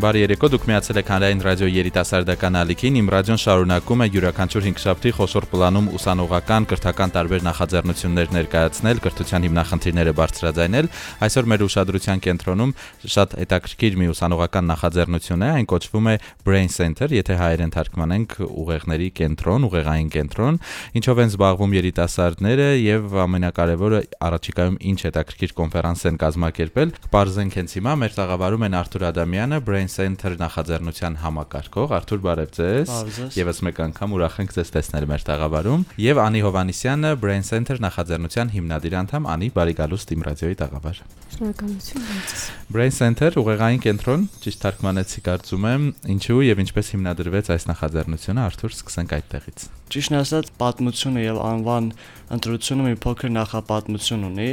Բարի երեկո, դուք միացել եք Հանրային ռադիո երիտասարդական ալիքին։ Իմ ռադիոն շարունակում է յուրաքանչյուր 5 շաբթի խոշոր պլանում ուսանողական, կրթական տարբեր նախաձեռնություններ ներկայացնել, կրթության հիմնախնդիրները բարձրաձայնել։ Այսօր մեր ուշադրության կենտրոնում շատ հետաքրքիր մի ուսանողական նախաձեռնություն է, այն կոչվում է Brain Center, եթե հայերեն թարգմանենք ուղեղների կենտրոն, ուղեղային կենտրոն, ինչով են զբաղվում երիտասարդները եւ ամենակարևորը առաջիկայում ինչ հետաքրքիր կոնֆերանս են կազմակերպել։ Կբարձենք հենց հիմա մեր տաղավարում են Արթուր Ադամյանը, Brain Center նախաձեռնության համակարգող Արթուր Բարև ձեզ։ Եվս մեկ անգամ ուրախ ենք ձեզ տեսնել մեր տաղավարում եւ Անի Հովանիսյանը Brain Center նախաձեռնության հիմնադիր անդամ Անի բարի գալուս Team Radio-ի տաղավար։ Շնորհակալություն ձեզ։ Brain Center ուղեղային կենտրոն, ճիշտ թարգմանեցի կարծում եմ, ինչու եւ ինչպես հիմնադրվեց այս նախաձեռնությունը Արթուր, սկսենք այդտեղից։ Ճիշտն ասած, պատմությունը եւ անվան ընտրությունը մի փոքր նախապատմություն ունի։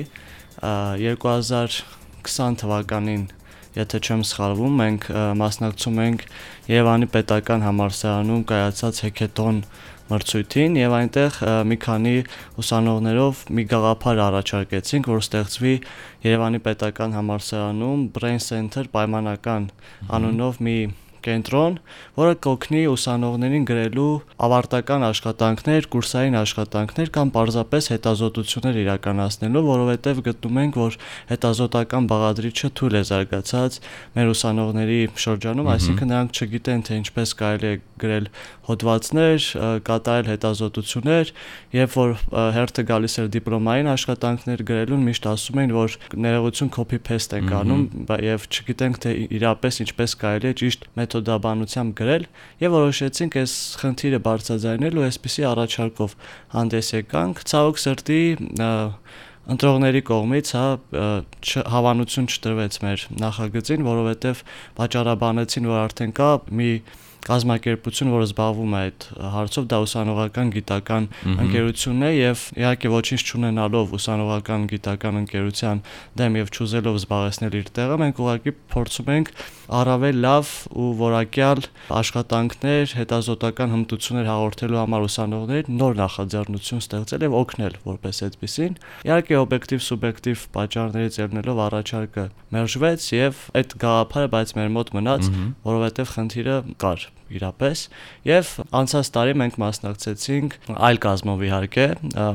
2020 թվականին եթե չեմ սխալվում, մենք մասնակցում ենք Երևանի Պետական Համալսարանում կայացած հեքեթոն մրցույթին եւ այնտեղ մի քանի ուսանողներով մի գաղափար առաջարկեցինք, որ ստեղծվի Երևանի Պետական Համալսարանում Brain Center պայմանական անունով մի կենտրոն, որը կօգնի ուսանողներին գրելու ավարտական աշխատանքներ, կուրսային աշխատանքներ կամ պարզապես հետազոտություններ իրականացնելու, որովհետև գտնում ենք, որ հետազոտական բաղադրիչը թույլ է զարգացած մեր ուսանողների շրջանում, այսինքն նրանք չգիտեն, թե ինչպես կարելի է գրել հոդվածներ, կատարել հետազոտություններ, երբ որ հերթը գալիս էր դիպլոմային աշխատանքներ գրելուն, միշտ ասում էին, որ ներողություն copy paste ենք անում եւ չգիտենք թե իրապես ինչպես կարելի է ճիշտ մեթոդաբանությամբ գրել եւ որոշեցինք այս խնդիրը բարձրաձայնել ու այսպիսի առաջարկով հանդես եկանք։ Ցավոք սրտի ընտրողների կողմից հա հավանություն չտրվեց մեր նախագծին, որովհետև վաճառաբանեցին, որ արդեն կա մի կազմակերպություն, որը զբաղվում է այդ հարցով, դա ուսանողական գիտական ընկերությունն է եւ իհարկե ոչինչ չունենալով ուսանողական գիտական ընկերության դեմ եւ ճուզելով զբաղեցնել իր տեղը, մենք ուղղակի փորձում ենք առավել լավ ու որակյալ աշխատանքներ, հետազոտական հմտություններ հաղորդելու համար ուսանողներին նոր նախաձեռնություն ստեղծել եւ օգնել որպես այդպեսին։ Իհարկե օբյեկտիվ սուբյեկտիվ պատճառներից ելնելով առաջարկը մերժվեց եւ այդ գաղափարը բայց մեր մոտ մնաց, որովհետեւ խնդիրը կար իրապես եւ անցած տարի մենք մասնակցեցինք այլ կազմով իհարկե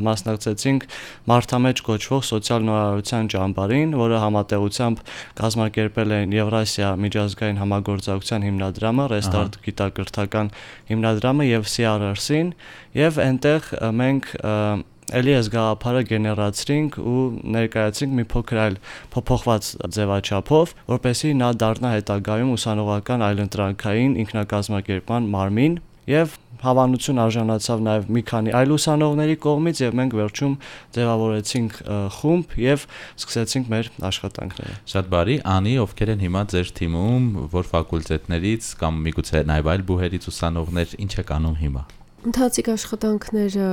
մասնակցեցինք Մարտամեջ կոչվող սոցիալ նորարարության ճամբարին, որը համատեղությամբ կազմակերպել են Եվրասիա միջազգային համագործակցության հիմնադրամը, Restart գիտակրթական հիմնադրամը եւ CRRC-ին եւ այնտեղ մենք էլի այս գաղափարը գեներացրինք ու ներկայացրինք մի փոքր այլ փոփոխված ձևաչափով, որպեսզի նա դառնա հետագայում ուսանողական այլընտրանքային ինքնակազմակերպման մարմին եւ հավանություն արժանացավ նաև մի քանի այլ ուսանողների կողմից եւ մենք վերջում ձևավորեցինք խումբ եւ սկսեցինք մեր աշխատանքները։ Շատ բարի, Անի, ովքեր են հիմա ձեր թիմում, որ ֆակուլտետներից կամ միգուցե նաև այլ բուհերից ուսանողներ ինչ եք անում հիմա։ Ընթացիկ աշխատանքները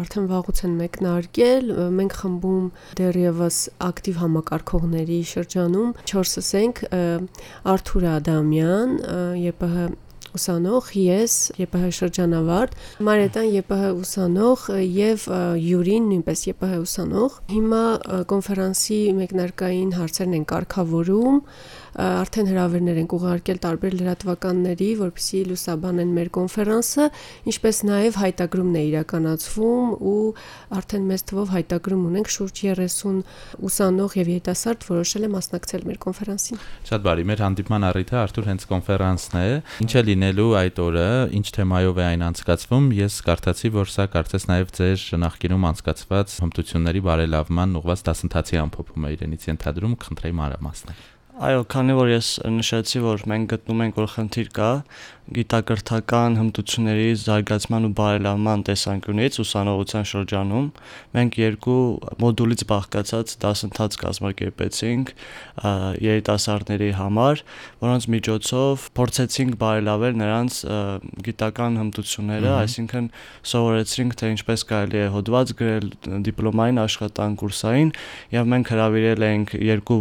արդեն վաղուց են մեկնարկել։ Մենք խմբում դեռևս ակտիվ համակարգողների շրջանում 4-ս ենք Արթուր Ադամյան, ԵՊՀ ուսանող, ես ԵՊՀ շրջանավարտ, Մարետան ԵՊՀ ուսանող եւ Յուրին նույնպես ԵՊՀ ուսանող։ Հիմա կոնֆերանսի մեկնարկային հարցերն են կարգավորում արդեն հրավերներ ենք ուղարկել տարբեր լրատվականների, որպեսզի լուսաբանեն մեր կոնֆերանսը, ինչպես նաև հայտագրումն է իրականացվում ու արդեն մեծ թվով հայտագրում ունենք շուրջ 30 ուսանող եւ երիտասարդ որոշել է մասնակցել մեր կոնֆերանսին։ Շատ բարի, մեր հանդիպման առիթը Արթուր հենց կոնֆերանսն է։ Ինչ է լինելու այդ օրը, ինչ թեմայով է այն անցկացվում։ Ես կարդացի, որ սա կարծես նաև ձեր նախկինում անցկացված հմտությունների բարելավման ուղղված դասընթացի ամփոփում է իրենից ենթադրում, խնդրեի մանրամասնել։ Այո, քանի որ ես նշեցի, որ մենք գտնում ենք, որ խնդիր կա, գիտակրթական հմտությունների զարգացման ու բարելավման տեսանկյունից ուսանողության շրջանում մենք երկու մոդուլից բաղկացած դասընթաց կազմակերպեցինք երիտասարդների համար, որոնց միջոցով փորձեցինք բարելավել նրանց գիտական հմտությունները, այսինքն սովորեցրինք թե ինչպես կարելի է հոդված գրել դիպլոմային աշխատանք կուրսային եւ մենք հրավիրել ենք երկու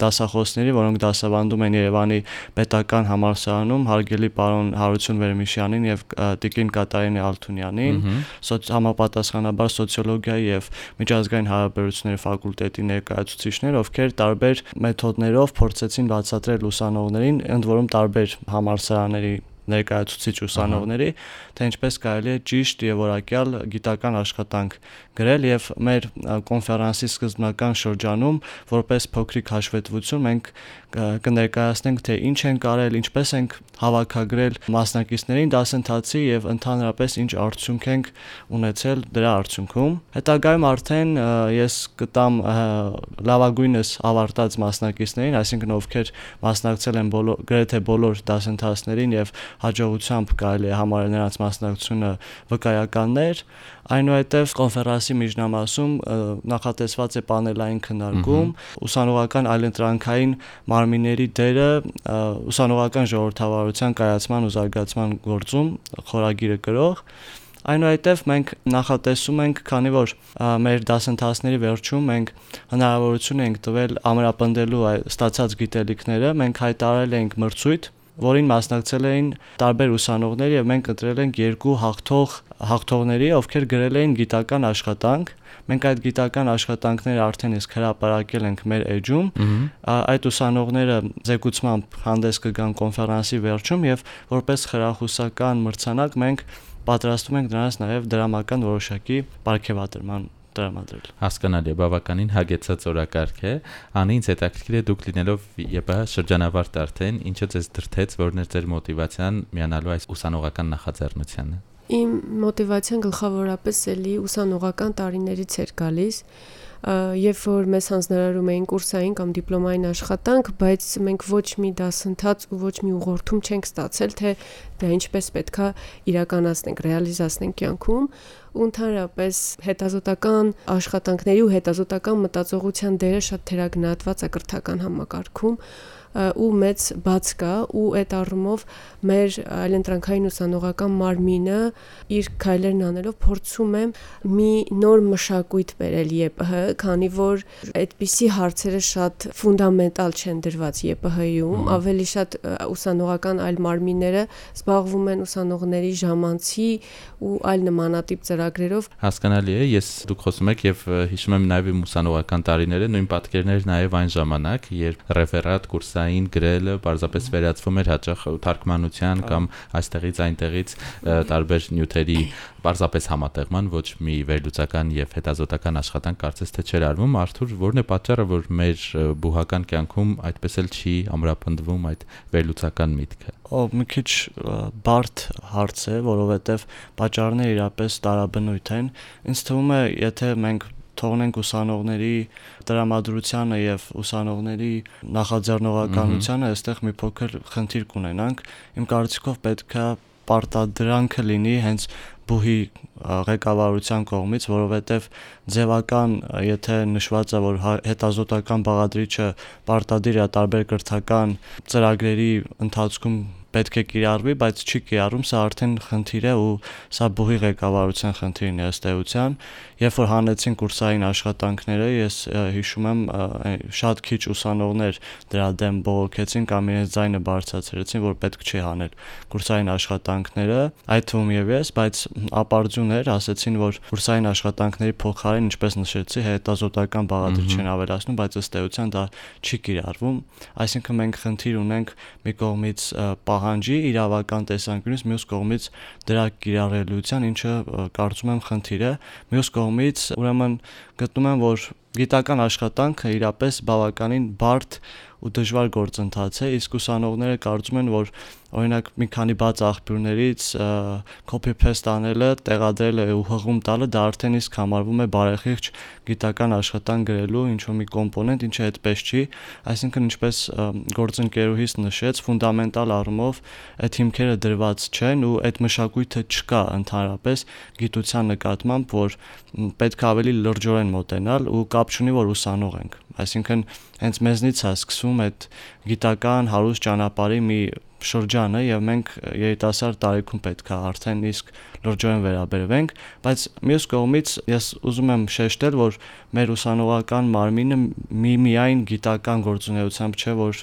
դասախոս ուսանողների, որոնք դասավանդում են Երևանի պետական համալսարանում, հարգելի պարոն Հարություն Վերմիշյանին եւ Տիկին Կատարինի Ալթունյանին, համապատասխանաբար սոցիոլոգիայի եւ միջազգային հարաբերությունների ֆակուլտետի ներկայացուցիչներ, ովքեր տարբեր մեթոդներով փորձեցին բացատրել ուսանողներին, ընդ որում տարբեր համալսարանների ներկայացուցիչ ուսանողների, թե ինչպես կարելի է ճիշտ եւ որակյալ գիտական աշխատանք գրել եւ մեր կոնֆերանսի սկզբնական շրջանում որպես փոքրիկ հաշվետվություն մենք կներկայացնենք թե ինչ են կարել, ինչպես ենք հավաքագրել մասնակիցներին դասընթացի եւ ընդհանրապես ինչ արդյունք ենք ունեցել դրա արդյունքում։ Հետագայում արդեն ես կտամ լավագույնս ավարտած մասնակիցներին, այսինքն ովքեր մասնակցել են բոլոր գրեթե բոլոր դասընթացներին եւ հաջողությամբ կարելի է համարել նրանց մասնակցությունը վկայականներ, այնուհետև կոնֆերանսի միջնամասում նախատեսված է պանելային քննարկում, ուսանողական այլընտրանքային մարմինների դերը ուսանողական ժողովրդավարության կայացման ու զարգացման գործում խորագիրը գրող Այնուհետև մենք նախատեսում ենք, քանի որ մեր դասընթացների վերջում մենք հնարավորություն ենք տվել ամրապնդելու ստացած գիտելիքները, մենք հայտարարել ենք մրցույթ, որին մասնակցել էին տարբեր ուսանողներ եւ մենք ընտրել ենք երկու հաղթող հաղթողների, ովքեր գրել էին գիտական աշխատանք մենք այդ գիտական աշխատանքները արդեն իսկ հրապարակել ենք մեր էջում այդ ուսանողները զեկուցմամբ հանդես կգան կոնֆերանսի վերջում եւ որպես խրախուսական մրցանակ մենք պատրաստում ենք նրանց նաեւ դրամական որոշակի ապարքեվատրման տրամադրել։ Հասկանալի է, բավականին հագեցած օրակարգ է։ Անի ինձ հետաքրքիր է դուք լինելով ԵՊՀ շրջանավարտ արդեն, ինչը ձեզ դրթեց, որն էր ձեր մոտիվացիան միանալու այս ուսանողական նախաձեռնությանը։ Իմ մոտիվացիան գլխավորապես էլի ուսանողական տարիներից էր գալիս երբ որ մեզ հանձնարարում էին կուրսային կամ դիպլոմային աշխատանք, բայց մենք ոչ մի դասընթաց ու ոչ մի ուղղորդում չենք ստացել, թե դա ինչպես պետքա իրականացնենք, ռեալիզացնենք կյանքում ու ընդհանրապես հետազոտական աշխատանքների ու հետազոտական մտածողության դերը շատ թերագնահատված է կրթական համակարգում ու մեծ բաց կա ու այդ առումով մեր այլընտրանքային ուսանողական մարմինը իր քայլերն անելով փորձում է մի նոր մշակույթ բերել ԵՊՀ, քանի որ այդպիսի հարցերը շատ ֆունդամենտալ չեն դրված ԵՊՀ-ում, ավելի շատ ուսանողական այլ մարմինները զբաղվում են ուսանողների ժամանցի ու այլ նմանատիպ ծրագրերով։ Հասկանալի է, ես դուք խոսում եք եւ հիշում եմ նաեւ իմ ուսանողական տարիները, նույն պատկերներ նաեւ այն ժամանակ, երբ ռեֆերատ կուրսային գրելը պարզապես վերածվում էր հաճախ թարգմանության կամ այստեղից այնտեղից տարբեր նյութերի պարզապես համատեղման ոչ մի վերլուծական եւ հետազոտական աշխատանք կարծես թե չէր արվում Արթուր որն է պատճառը որ մեր բուհական կյանքում այդպես էլ չի ամրապնդվում այդ վերլուծական միտքը? Ո մի քիչ բարդ հարց է որովհետեւ պատճառները իրապես տարաբնույթ են ինձ թվում է եթե մենք թողնենք ուսանողների տրամադրությանը եւ ուսանողների նախաձեռնողականությանը, այստեղ մի փոքր խնդիր կունենանք։ Իմ կարծիքով պետքա պարտադրանքը լինի հենց բուհի ղեկավարության կողմից, որովհետև ձևական, եթե նշված է, որ հետազոտական բաղադրիչը պարտադիր է տարբեր կրթական ծրագրերի ընթացքում պետք է կիրառվի, բայց չի կիրառում, սա արդեն խնդիր է ու սա բուհի ղեկավարության խնդիրն է ըստ էության։ Երբ որ հանեցին կուրսային աշխատանքները, ես հիշում եմ շատ քիչ ուսանողներ դրա դեմ բողոքեցին կամ իրենց ձայնը բարձրացրեցին, որ պետք չի հանել կուրսային աշխատանքները, այդ թվում եւ ես, բայց ապարդյուններ ասացին, որ կուրսային աշխատանքների փոխարեն, ինչպես նշեցի, հետազոտական բաղադրիչ են ավելացնում, բայց ըստ էության դա չի կիրառվում։ Այսինքն մենք խնդիր ունենք մի կողմից պահ պահանջի իրավական տեսանկյունից, մյուս կողմից դրա կիրառելիության, ինչը կարծում եմ խնդիր է։ Մյուս կողմից, ուրեմն գտնում եմ, որ գիտական աշխատանքը իրապես բավականին բարդ ու դժվար գործընթաց է, իսկ ուսանողները կարծում են, որ օրինակ մի քանի բաց աղբյուրներից copy paste անելը, տեղադրելը ու հղում տալը դա արդեն իսկ համարվում է բարեխիղճ գիտական աշխատանք գրելու ինչ որ մի կոմպոնենտ, ինչը այդպես չի, այսինքն ինչպես գործընկերուհիս նշեց, ֆունդամենտալ առումով այդ հիմքերը դրված չեն ու այդ մշակույթը չկա ընդհանրապես գիտության նկատմամբ, որ պետք է ավելի լրջորեն մոտենալ ու կապ չունի որ ուսանող ենք այսինքն հենց մեզնից է սկսվում այդ գիտական հարուստ ճանապարհի մի շրջանը եւ մենք երիտասարդ տարիքում պետք է արդեն իսկ լրջորեն վերաբերվենք, բայց մյուս կողմից ես ուզում եմ շեշտել, որ մեր ուսանողական մարմինը մի միայն գիտական գործունեությամբ չէ, որ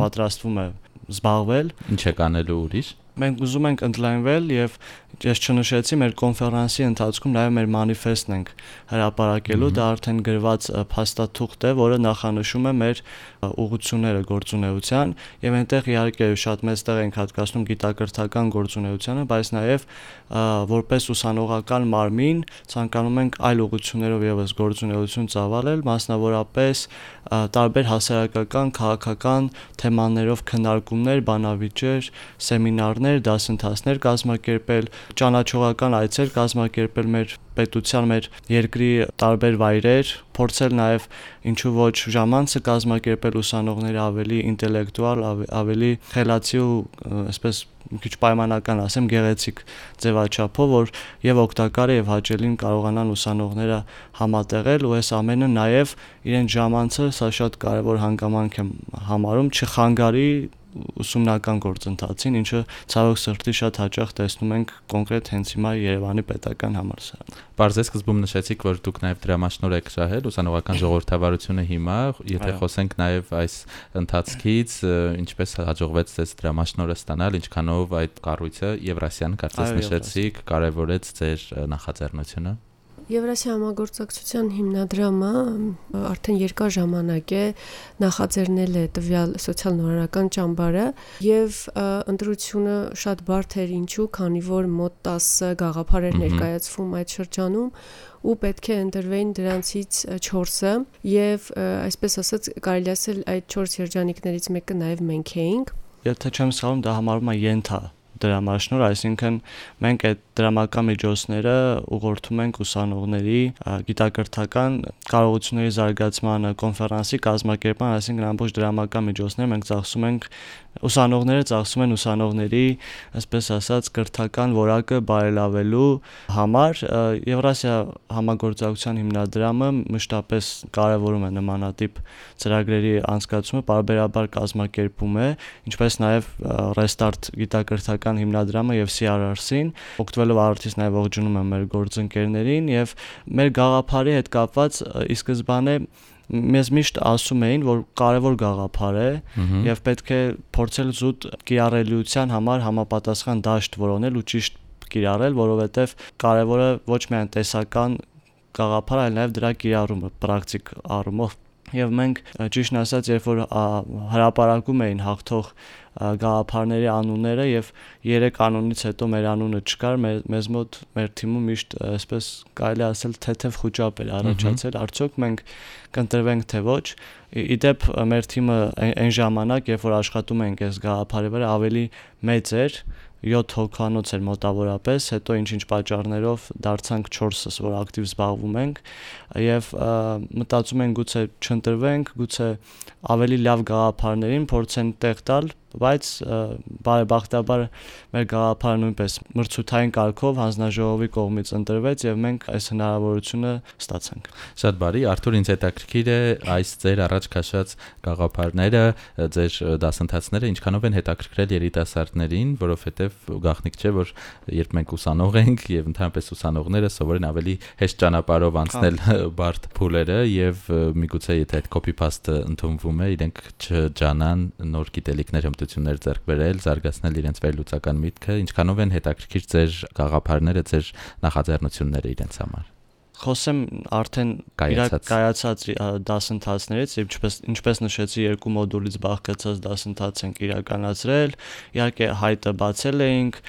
պատրաստվում է զբաղվել։ Ինչ է կանելու ուրիշ մենք ուզում ենք ընդլայնվել եւ ես չնշեցի մեր կոնֆերանսի ընթացքում նաև մեր մանիֆեստն ենք հրապարակելու, դա արդեն գրված փաստաթուղթ է, որը նախանշում է մեր ուղղությունները գործունեության եւ այնտեղ իհարկե շատ մեծ տեղ ենք հատկացնում գիտակրթական գործունեությանը, բայց նաև որպես ուսանողական մարմին ցանկանում ենք այլ ուղղություններով եւս գործունեություն ծավալել, մասնավորապես տարբեր հասարակական, քաղաքական թեմաներով քննարկումներ, բանավիճեր, սեմինարներ, դասընթացներ կազմակերպել, ճանաչողական այցեր կազմակերպել մեր պետության մեր երկրի տարբեր վայրեր, փորձել նաև ինչու ոչ ժամանցը կազմակերպել ուսանողների ավելի ինտելեկտուալ, ավելի խելացի ու այսպես մի քիչ պայմանական ասեմ գեղեցիկ ձևաչափով, որ եւ օգտակար է եւ հաճելին կարողանան ուսանողները համատեղել ու այս ամենը նաեւ իրեն ժամանցը սա շատ կարեւոր հանգամանք եմ համարում չխանգարի ուսումնական գործընթացին, ինչը ցավոք սրտի շատ հաճախ տեսնում ենք կոնկրետ հենց հիմա Երևանի պետական համալսարանում։ Պարզես սկզբում նշեցիք, որ դուք նաև դրամաշնոր եք շահել ուսանողական ժողովրդավարությունը հիմա, եթե խոսենք նաև այս ընթացքից, ինչպես հաջողվեց ձեզ դրամաշնորը ստանալ, ինչքանով այդ կառույցը Եվրասիան կարծես նշեցիք, կարևորեց ձեր նախաձեռնությունը։ Եվրասիա համագործակցության հիմնադրամը արդեն երկար ժամանակ է նախաձեռնել է տվյալ սոցիալ-նորարարական ճամբարը եւ ընտրությունը շատ բարդ էր ինչու, քանի որ մոտ 10 գաղափար էր ներկայացվում այդ շրջանում ու պետք է ընտրվեին դրանցից 4-ը եւ այսպես ասած կարելի ասել այդ 4 երջանիկներից մեկը նաեւ մենք էինք Եթե չեմ սխալվում, դա համարվում է յենթա դրամաշնոր, այսինքն մենք այդ դրամական միջոցները ուղղորդում ենք ուսանողների գիտակրթական կարողությունների զարգացմանը, կոնֆերանսի կազմակերպման, այսինքն ամբողջ դրամական միջոցները մենք ծախսում ենք ուսանողները ծախսում են ուսանողների, այսպես ասած, կրթական որակը բարելավելու համար Եվրասիա համագործակցության հիմնադրամը մշտապես կարևորում է նմանատիպ ծրագրերի անցկացումը, բարբերաբար կազմակերպում է, ինչպես նաև Restart գիտակրթական հիմնադրամը եւ CRRC-ին, օգտվելով արդյոք նաև ողջունում եմ մեր գործընկերներին եւ մեր գաղափարի հետ կապված ի սկզբանե մեզ միշտ ասում էին, որ կարևոր գաղափար է եւ պետք է փորձել զուտ կիրառելիության համար համապատասխան դաշտ որոնել ու ճիշտ կիրառել, որովհետեւ կարևորը ոչ միայն տեսական գաղափար, այլ նաև դրա կիրառումը պրակտիկ առումով եւ մենք ճիշտ ասած երբ որ հրաապարակում էին հաղթող գաղափարների անունները եւ երեք անունից հետո մեր անունը չկար մեզ մոտ մեր թիմում միշտ այսպես կարելի ասել թեթև խոճապ էր առաջացել արդյոք մենք կընտրվենք թե ոչ իդեպ մեր թիմը այն ժամանակ երբ որ աշխատում ենք այս գաղափարի վրա ավելի մեծ էր 7 հոգանոց էր մոտավորապես, հետո ինչ-ինչ պատճառներով դարձանք 4-ս, որ ակտիվ զբաղվում ենք եւ մտածում ենք գուցե չընտրվենք, գուցե ավելի լավ գաղափարներին փորձեն տեղ տալ, բայց բարեբախտաբար մեր գաղափարը նույնպես մրցութային կարգով հանձնաժողովի կողմից ընտրվեց եւ մենք այս հնարավորությունը ստացանք։ Շատ բարի, Արթուր ինձ հետաքրքիր է այս ձեր առաջ քաշած գաղափարները, ձեր դասընթացները ինչքանով են հետաքրքրել երիտասարդներին, որովհետեւ գաղտնիք չէ, որ երբ մենք ուսանող ենք եւ ընդհանրապես ուսանողները սովորեն ավելի հեշտ ճանապարհով անցնել բարդ փուլերը եւ միգուցե եթե այդ copy paste ընդունվում է, իրենք չջանան նոր գիտելիքներ հմտություններ ձեռք բերել, զարգացնել իրենց վերլուծական միտքը, ինչքանով են հետաքրքիր ձեր գաղափարները, ձեր նախաձեռնությունները իրենց համար խոսեմ արդեն կայացած կայացած դասընթացներից, ինչպես ինչպես նշեցի, երկու մոդուլից բաղկացած դասընթաց ենք իրականացրել։ Իհարկե հայտը բացել էինք,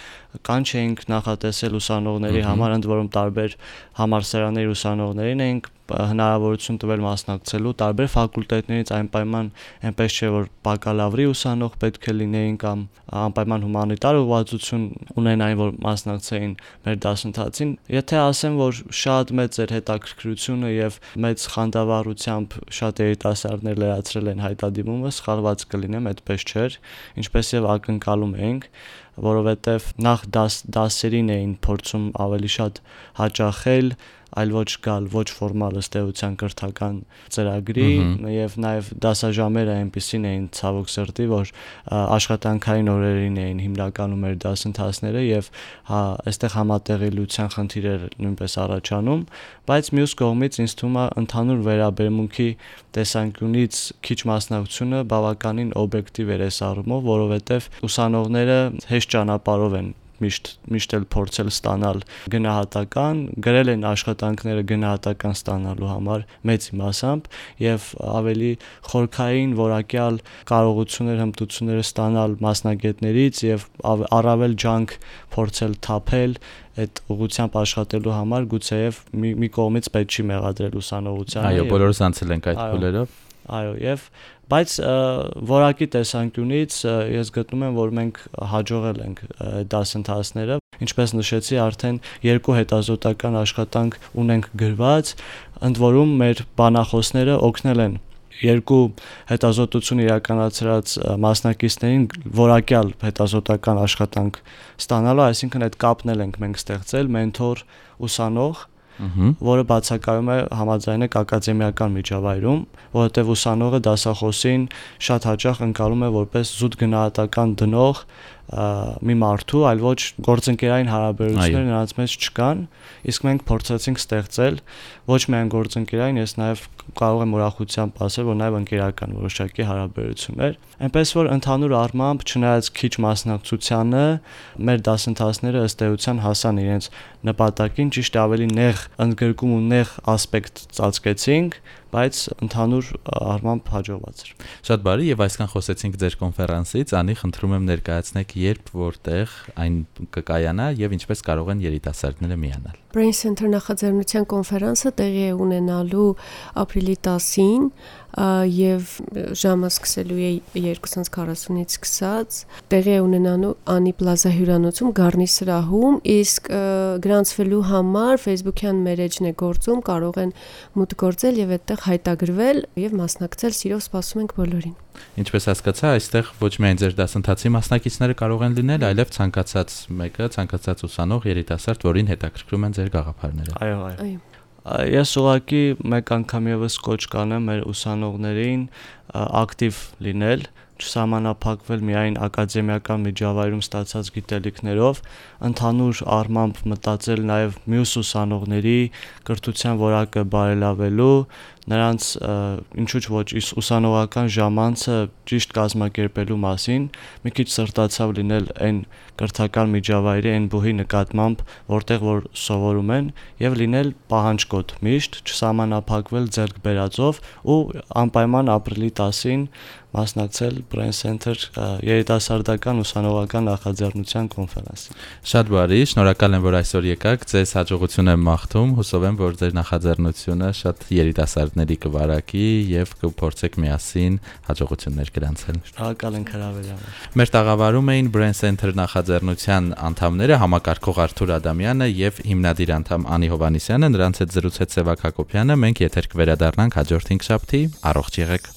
կանչ էինք նախատեսել ուսանողների համար, ընդ որում տարբեր համալսարանների ուսանողներին էինք հնարավորություն տվել մասնակցելու տարբեր ֆակուլտետներից այնպայման այնպես չէ որ բակալավրի ուսանող պետք է լինեին կամ անպայման հումանիտար ուղղվածություն ունենային որ մասնակցեին մեր դասընթացին եթե ասեմ որ շատ մեծ էր հետաքրքրությունը եւ մեծ խանդավառությամբ շատ երիտասարդներ լրացրել են հայտադիմումը սխալված կլինեմ այդպես չէր ինչպես եւ ակնկալում էինք որովհետև նախ դաս դասերին էին փորձում ավելի շատ հաճախել այլ ոչ գալ ոչ ֆորմալ ըստեյության կրթական ծրագրի եւ նաեւ դասաժամերը այնպեսին էին ցավոք սրտի որ աշխատանքային օրերին էին հիմնականում մեր դասընթացները եւ հա այստեղ համատեղելիության խնդիրեր նույնպես առաջանում բայց մյուս կողմից ինձ թվում է ընդհանուր վերաբերմունքի տեսանկյունից քիչ մասնակցությունը բավականին օբյեկտիվ էր այս առումով որովհետեւ ուսանողները հեշտ ճանապարհով են միշտ միշտ էլ փորձել ստանալ գնահատական, գրել են աշխատանքները գնահատական ստանալու համար մեծ մասամբ եւ ավելի խորքային որակյալ կարողություններ, հմտություններ ստանալ մասնագետներից եւ առավել ջանք փորձել թափել այդ ուղությամբ աշխատելու համար գուցեև մի, մի կողմից պետք չի մեղադրել ուսանողությանը։ Այո, բոլորս անցել ենք այդ փուլերով։ Այո, եւ բայց որակի տեսանկյունից ես գտնում եմ, որ մենք հաջողել ենք դասընթացները, ինչպես նշեցի, արդեն երկու հետազոտական աշխատանք ունենք գրված, ընդ որում մեր բանախոսները օգնել են երկու հետազոտություն իրականացրած մասնակիցներին որակյալ հետազոտական աշխատանք ստանալու, այսինքն այդ կապն ենք մենք ստեղծել մենթոր ուսանող որը բացակայում է համաձայնեք ակադեմիական միջավայրում, որովհետև ուսանողը դասախոսին շատ հաճախ ընկալում է որպես զուտ գնահատական դնող մի մարդու, այլ ոչ գործընկերային հարաբերություններ նրանց մեջ չկան, իսկ մենք փորձեցինք ստեղծել ոչ միայն գործընկերային, ես նաև կարող եմ ուրախությամբ ասել, որ նաև ընկերական որոշակի հարաբերություններ։ Այնպես որ ընդհանուր առմամբ, չնայած քիչ մասնակցությանը, մեր դասընթացները ըստ էության հասան իրենց նպատակին, ճիշտ ավելի նեղ ընդգրկում ու նեղ ասպեկտ ծածկեցինք, բայց ընդհանուր առմամբ հաջողված էր։ Շատ բարի եւ այսքան խոսեցինք ձեր կոնֆերանսից, անի խնդրում եմ ներկայացնեք երբ որտեղ այն կկայանա եւ ինչպես կարող են երիտասարդները միանալ։ Brain Center նախաձեռնության կոնֆերանսը տեղի է ունենալու ապրիլի 10-ին եւ ժամը սկսելու է 2:40-ից սկսած տեղի է ունենալու Անի Պլազա հյուրանոցում Գառնի սրահում իսկ գրանցվելու համար Facebook-յան մեր էջն է գործում կարող են մուտք գործել եւ այդտեղ հայտագրվել եւ մասնակցել սիրով սպասում ենք բոլորին Ինչպես հասկացա, այստեղ ոչ միայն ձեր դասընթացի մասնակիցները կարող են լինել, այլև ցանկացած մեկը, ցանկացած ուսանող, երիտասարդ, որին հետաքրքրում են ձեր գաղափարները։ Այո, այո։ Այո Ես ուղղակի մեկ անգամ եւս կոչ կանեմ մեր ուսանողներին ակտիվ լինել, չսահմանափակվել միայն ակադեմիական միջավայրում ստացած գիտելիքներով, ընդհանուր առմամբ մտածել նաև մյուս ուսանողների կրթության որակը բարելավելու, նրանց ինչու՞ ոչ ուսանողական ժամանցը ճիշտ կազմակերպելու մասին մի քիչ սրտացավ լինել այն կրթական միջավայրի այն բուհի նկատմամբ, որտեղ որ սովորում են եւ լինել պահանջկոտ միշտ չսահմանափակվել ձեռք բերածով ու անպայման ապրիլի 10-ին մասնակցել Brain Center երիտասարդական ուսանողական նախաձեռնության կոնֆերանսին։ Շատ բարի, շնորհակալ եմ, որ այսօր եկաք։ Ձեզ հաջողություն եմ մաղթում։ Հուսով եմ, որ ձեր նախաձեռնությունը շատ երիտասարդների կվարակի եւ կփորձեք միասին հաջողություններ գրանցել։ Շնորհակալ ենք հրավերի համար։ Մեր տաղավարում էին Brain Center նախաձեռնության անդամները համակարգող Արթուր Ադամյանը եւ հիմնադիր անդամ Անի Հովանիսյանը, նրանց հետ զրուցեց Սևակ Հակոբյանը։ Մենք եթեր կվերադառնանք հաջորդ 5 շաբթի։ Առողջ եղեք։